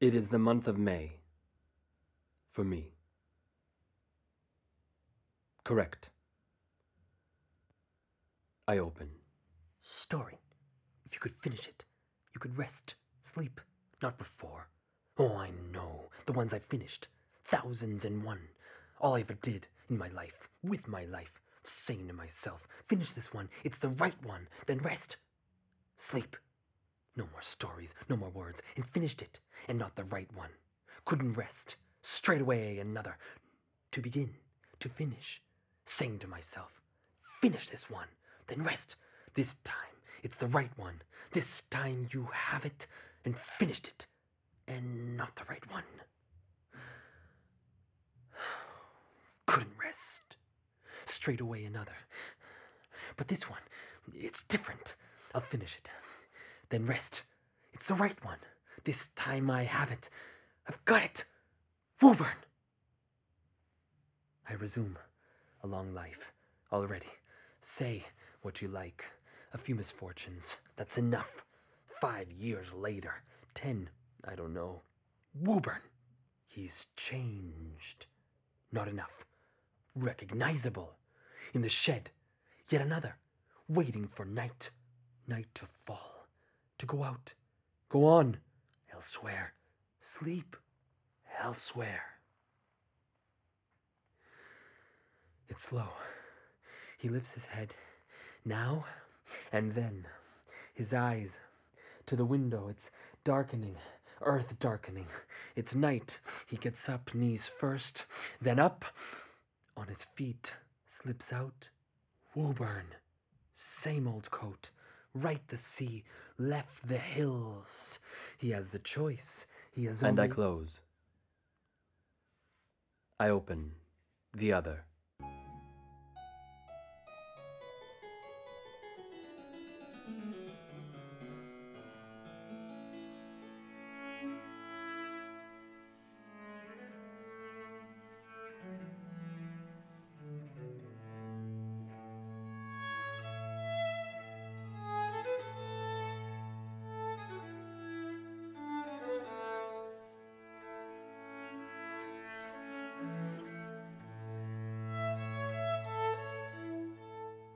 It is the month of May. For me. Correct. I open. Story. If you could finish it, you could rest, sleep. Not before. Oh, I know. The ones I've finished. Thousands and one. All I ever did in my life, with my life. Saying to myself, finish this one. It's the right one. Then rest. Sleep. No more stories, no more words. And finished it. And not the right one. Couldn't rest. Straight away another. To begin. To finish. Saying to myself, finish this one. Then rest. This time it's the right one. This time you have it and finished it. And not the right one. Couldn't rest. Straight away another. But this one, it's different. I'll finish it. Then rest. It's the right one. This time I have it. I've got it. Woburn! I resume a long life already. Say what you like. A few misfortunes. That's enough. Five years later. Ten. I don't know. Woburn! He's changed. Not enough. Recognizable. In the shed. Yet another. Waiting for night. Night to fall. To go out. Go on. Elsewhere. Sleep. Elsewhere. It's slow. He lifts his head. Now and then. His eyes. To the window. It's darkening. Earth darkening. It's night. He gets up, knees first, then up. On his feet. Slips out. Woburn. Same old coat. Right the sea. Left the hills. He has the choice. He has And I close. I open. The other.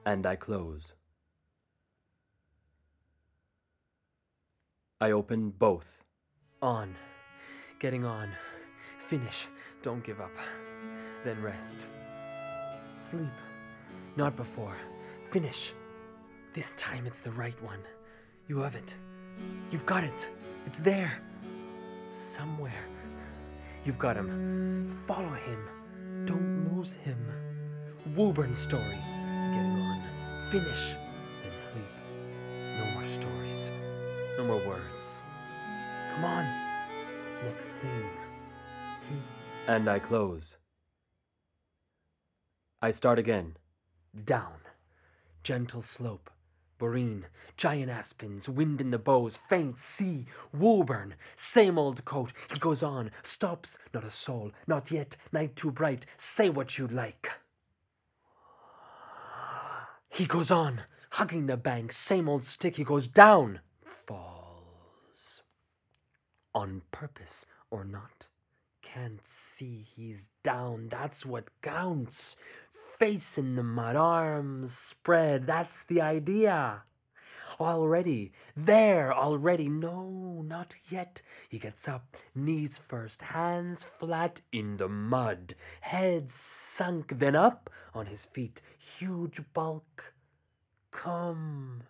And I close. I open both. On. Getting on. Finish. Don't give up. Then rest. Sleep. Not before. Finish. This time it's the right one. You have it. You've got it. It's there. Somewhere. You've got him. Follow him. Don't lose him. Woburn story. Finish. Then sleep. No more stories. No more words. Come on. Next thing. He. And I close. I start again. Down. Gentle slope. Boreen. Giant aspens. Wind in the boughs. Faint sea. Woburn. Same old coat. He goes on. Stops. Not a soul. Not yet. Night too bright. Say what you like. He goes on. Hugging the bank. Same old stick. He goes down. Falls. On purpose or not. Can't see he's down. That's what counts. Face in the mud, arms spread. That's the idea. Already, there, already. No, not yet. He gets up, knees first, hands flat in the mud, head sunk, then up on his feet. Huge bulk. Come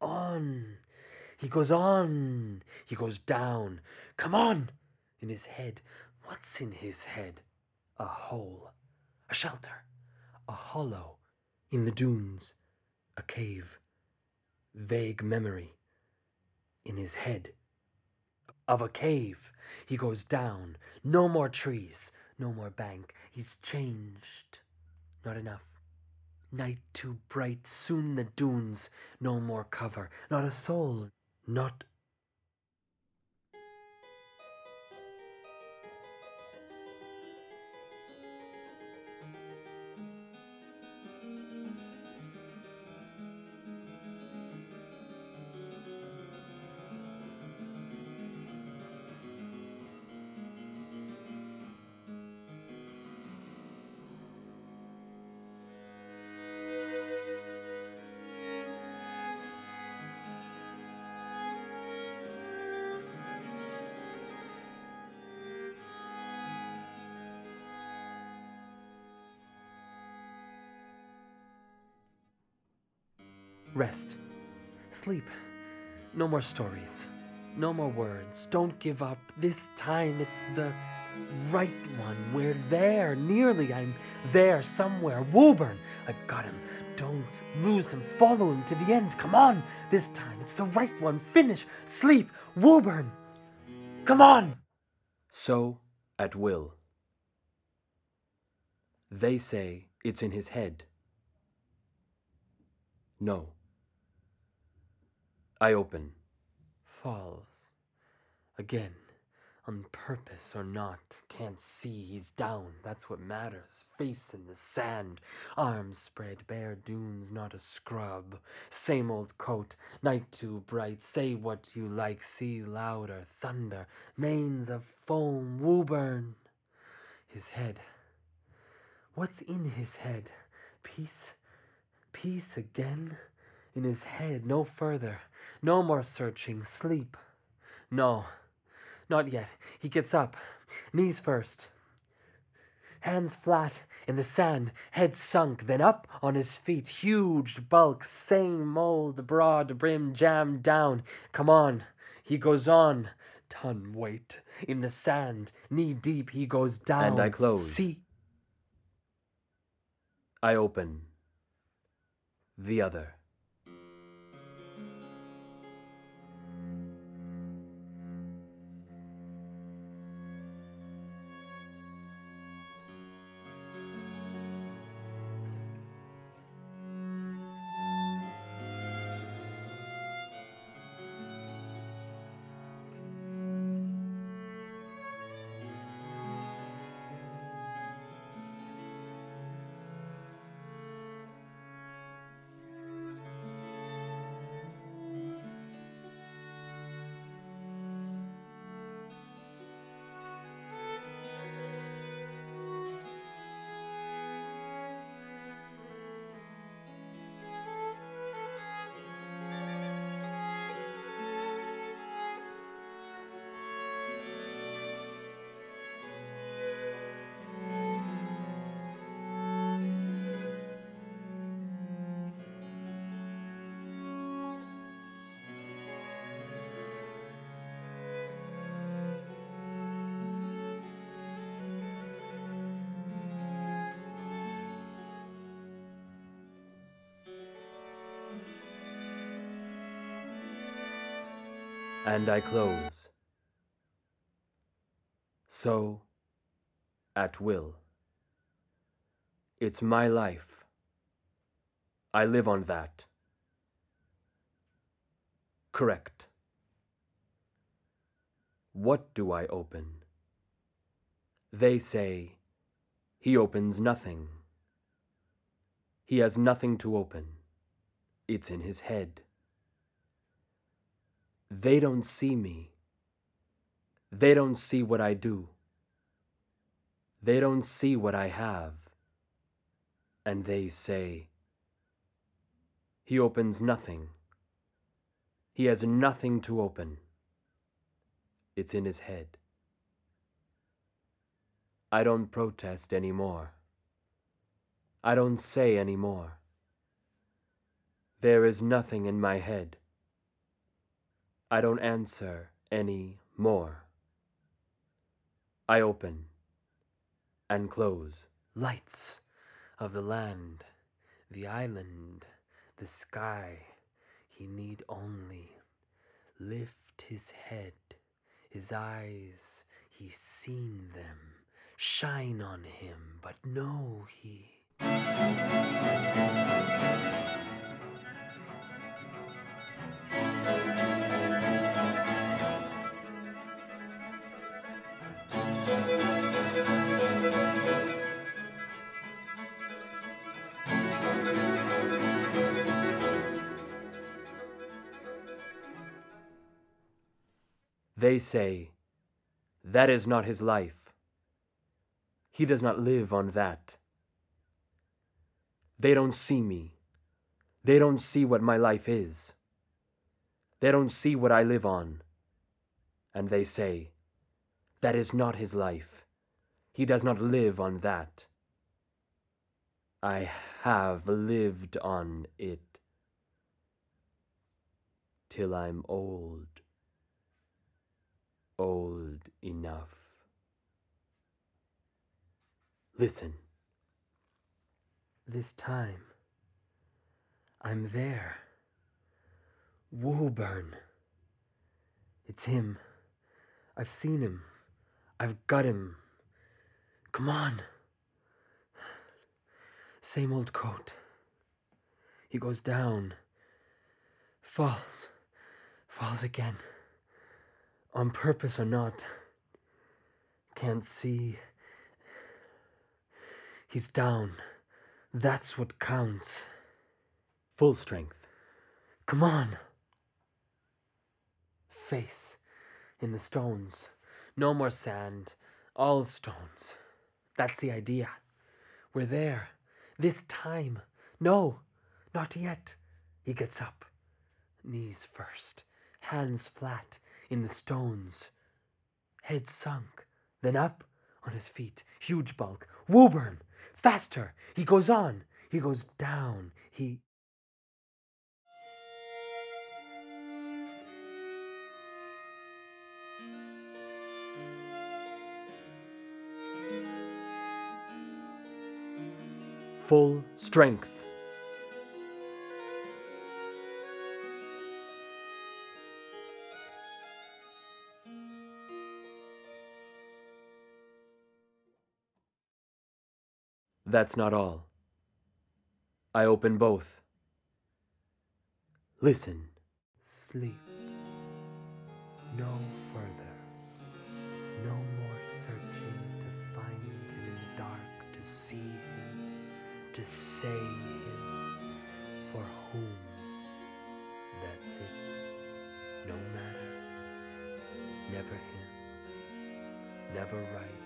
on. He goes on. He goes down. Come on. In his head. What's in his head? A hole. A shelter. A hollow. In the dunes. A cave. Vague memory. In his head. Of a cave. He goes down. No more trees. No more bank. He's changed. Not enough. Night too bright, soon the dunes, no more cover, not a soul, not Rest. Sleep. No more stories. No more words. Don't give up. This time it's the right one. We're there. Nearly. I'm there somewhere. Woburn. I've got him. Don't lose him. Follow him to the end. Come on. This time it's the right one. Finish. Sleep. Woburn. Come on. So, at will. They say it's in his head. No. I open. Falls. Again. On purpose or not. Can't see. He's down. That's what matters. Face in the sand. Arms spread. Bare dunes. Not a scrub. Same old coat. Night too bright. Say what you like. Sea louder. Thunder. Manes of foam. Woburn. His head. What's in his head? Peace? Peace again? In his head, no further. No more searching. Sleep. No. Not yet. He gets up. Knees first. Hands flat in the sand, head sunk, then up on his feet. Huge bulk, same old broad brim jammed down. Come on. He goes on. Ton weight in the sand, knee deep. He goes down. And I close. See. I open. The other. And I close. So, at will. It's my life. I live on that. Correct. What do I open? They say he opens nothing. He has nothing to open. It's in his head. They don't see me. They don't see what I do. They don't see what I have. And they say, He opens nothing. He has nothing to open. It's in his head. I don't protest any more. I don't say any more. There is nothing in my head. I don't answer any more. I open and close. Lights of the land, the island, the sky. He need only lift his head, his eyes, he seen them shine on him, but no, he. They say, That is not his life. He does not live on that. They don't see me. They don't see what my life is. They don't see what I live on. And they say, That is not his life. He does not live on that. I have lived on it. till I'm old, old enough. Listen. This time, I'm there. Woburn. It's him. I've seen him. I've got him. Come on. Same old coat. He goes down. Falls. Falls again. On purpose or not. Can't see. He's down. That's what counts. Full strength. Come on. Face in the stones. No more sand. All stones. That's the idea. We're there. This time. No, not yet. He gets up. Knees first. Hands flat in the stones. Head sunk. Then up on his feet. Huge bulk. Woburn. Faster. He goes on. He goes down. He. Full strength. That's not all. I open both. Listen. Sleep. No further. No more searching to find him in the dark, to see him, to say him, for whom. That's it. No matter. Never him. Never right.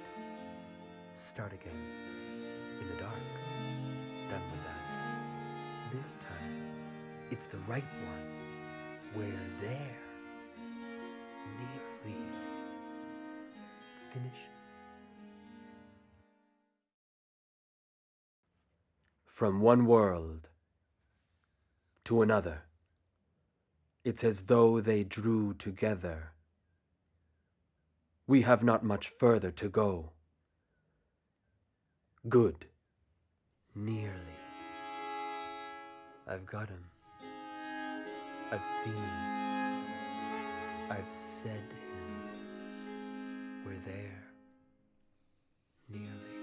Start again. In the dark. Done with that. This time, it's the right one. We're there. Nearly. Finish. From one world to another. It's as though they drew together. We have not much further to go. Good. Nearly. I've got him. I've seen him. I've said him. We're there. Nearly.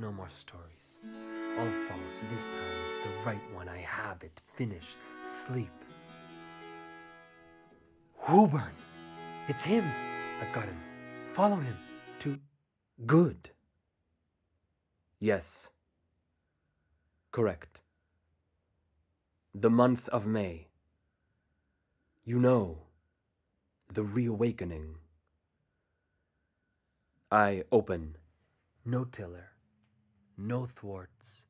No more stories. All false. This time it's the right one. I have it. Finish. Sleep. Woburn! It's him! I've got him. Follow him. To Good. Yes. Correct. The month of May. You know, the reawakening. I open. No tiller, no thwarts,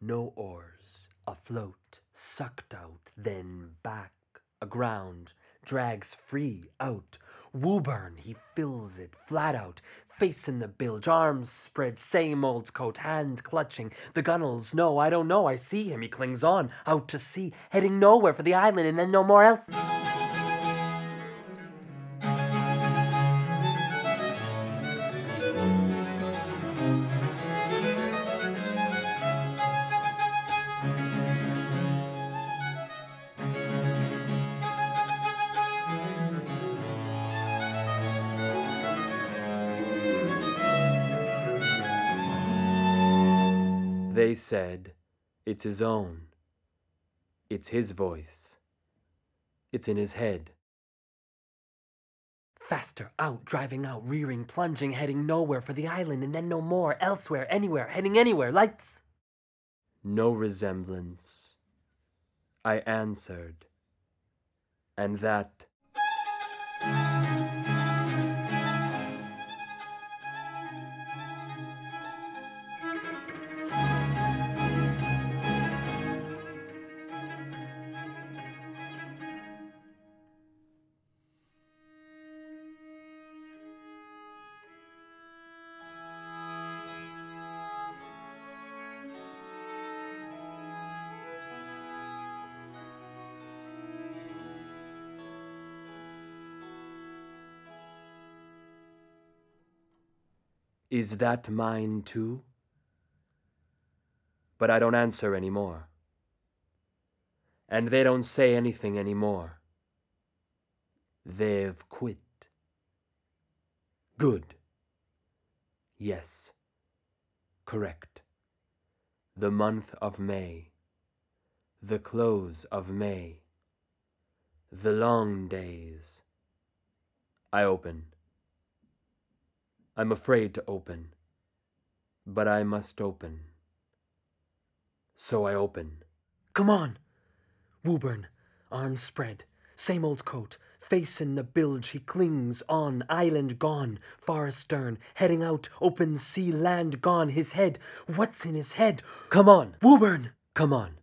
no oars, afloat, sucked out, then back, aground, drags free out. Woburn, he fills it flat out, face in the bilge, arms spread, same old coat, hand clutching. The gunnels, no, I don't know, I see him, he clings on, out to sea, heading nowhere for the island and then no more else. They said, it's his own. It's his voice. It's in his head. Faster, out, driving out, rearing, plunging, heading nowhere for the island and then no more, elsewhere, anywhere, heading anywhere, lights. No resemblance. I answered. And that Is that mine too? But I don't answer anymore. And they don't say anything anymore. They've quit. Good. Yes. Correct. The month of May. The close of May. The long days. I open. I'm afraid to open, but I must open. So I open. Come on! Woburn, arms spread, same old coat, face in the bilge, he clings on, island gone, far astern, heading out, open sea, land gone, his head, what's in his head? Come on! Woburn! Come on!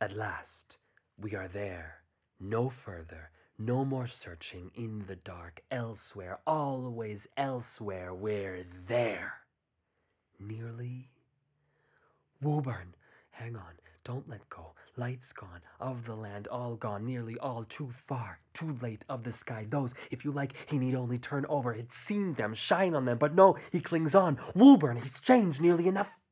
At last, we are there, no further, no more searching in the dark, elsewhere, always elsewhere, we're there. Nearly. Woburn, hang on, don't let go. Lights gone, of the land all gone, nearly all too far, too late, of the sky. Those, if you like, he need only turn over. He'd seen them, shine on them, but no, he clings on. Woburn, he's changed nearly enough.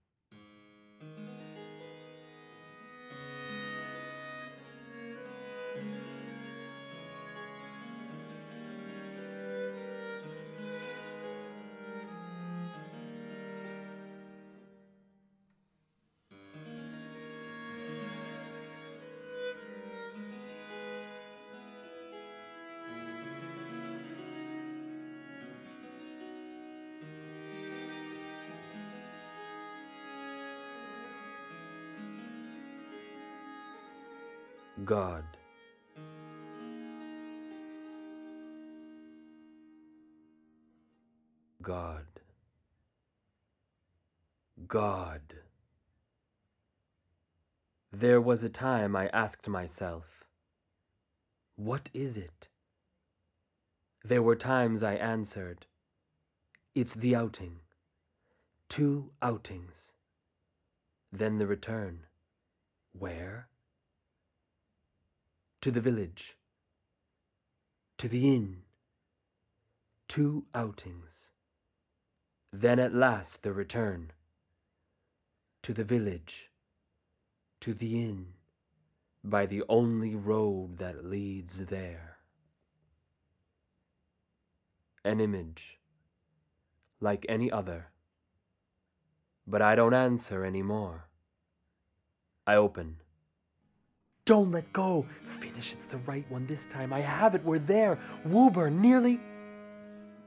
God. God. God. There was a time I asked myself, What is it? There were times I answered, It's the outing. Two outings. Then the return. Where? To the village, to the inn, two outings, then at last the return, to the village, to the inn, by the only road that leads there. An image, like any other, but I don't answer any more. I open. Don't let go. Finish, it's the right one this time. I have it, we're there. Woburn, nearly.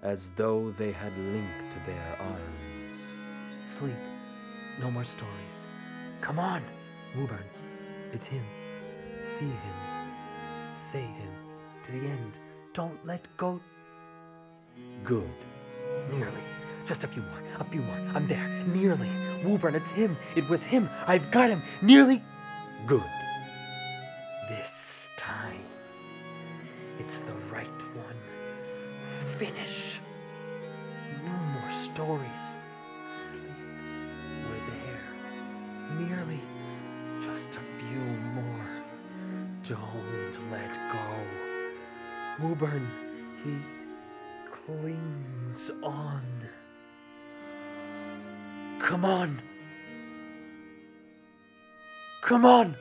As though they had linked their arms. Sleep. No more stories. Come on, Woburn. It's him. See him. Say him. To the end. Don't let go. Good. Nearly. Just a few more. A few more. I'm there. Nearly. Woburn, it's him. It was him. I've got him. Nearly. Good. This time, it's the right one. Finish. No more stories. Sleep. We're there. Nearly. Just a few more. Don't let go. Woburn, he clings on. Come on. Come on.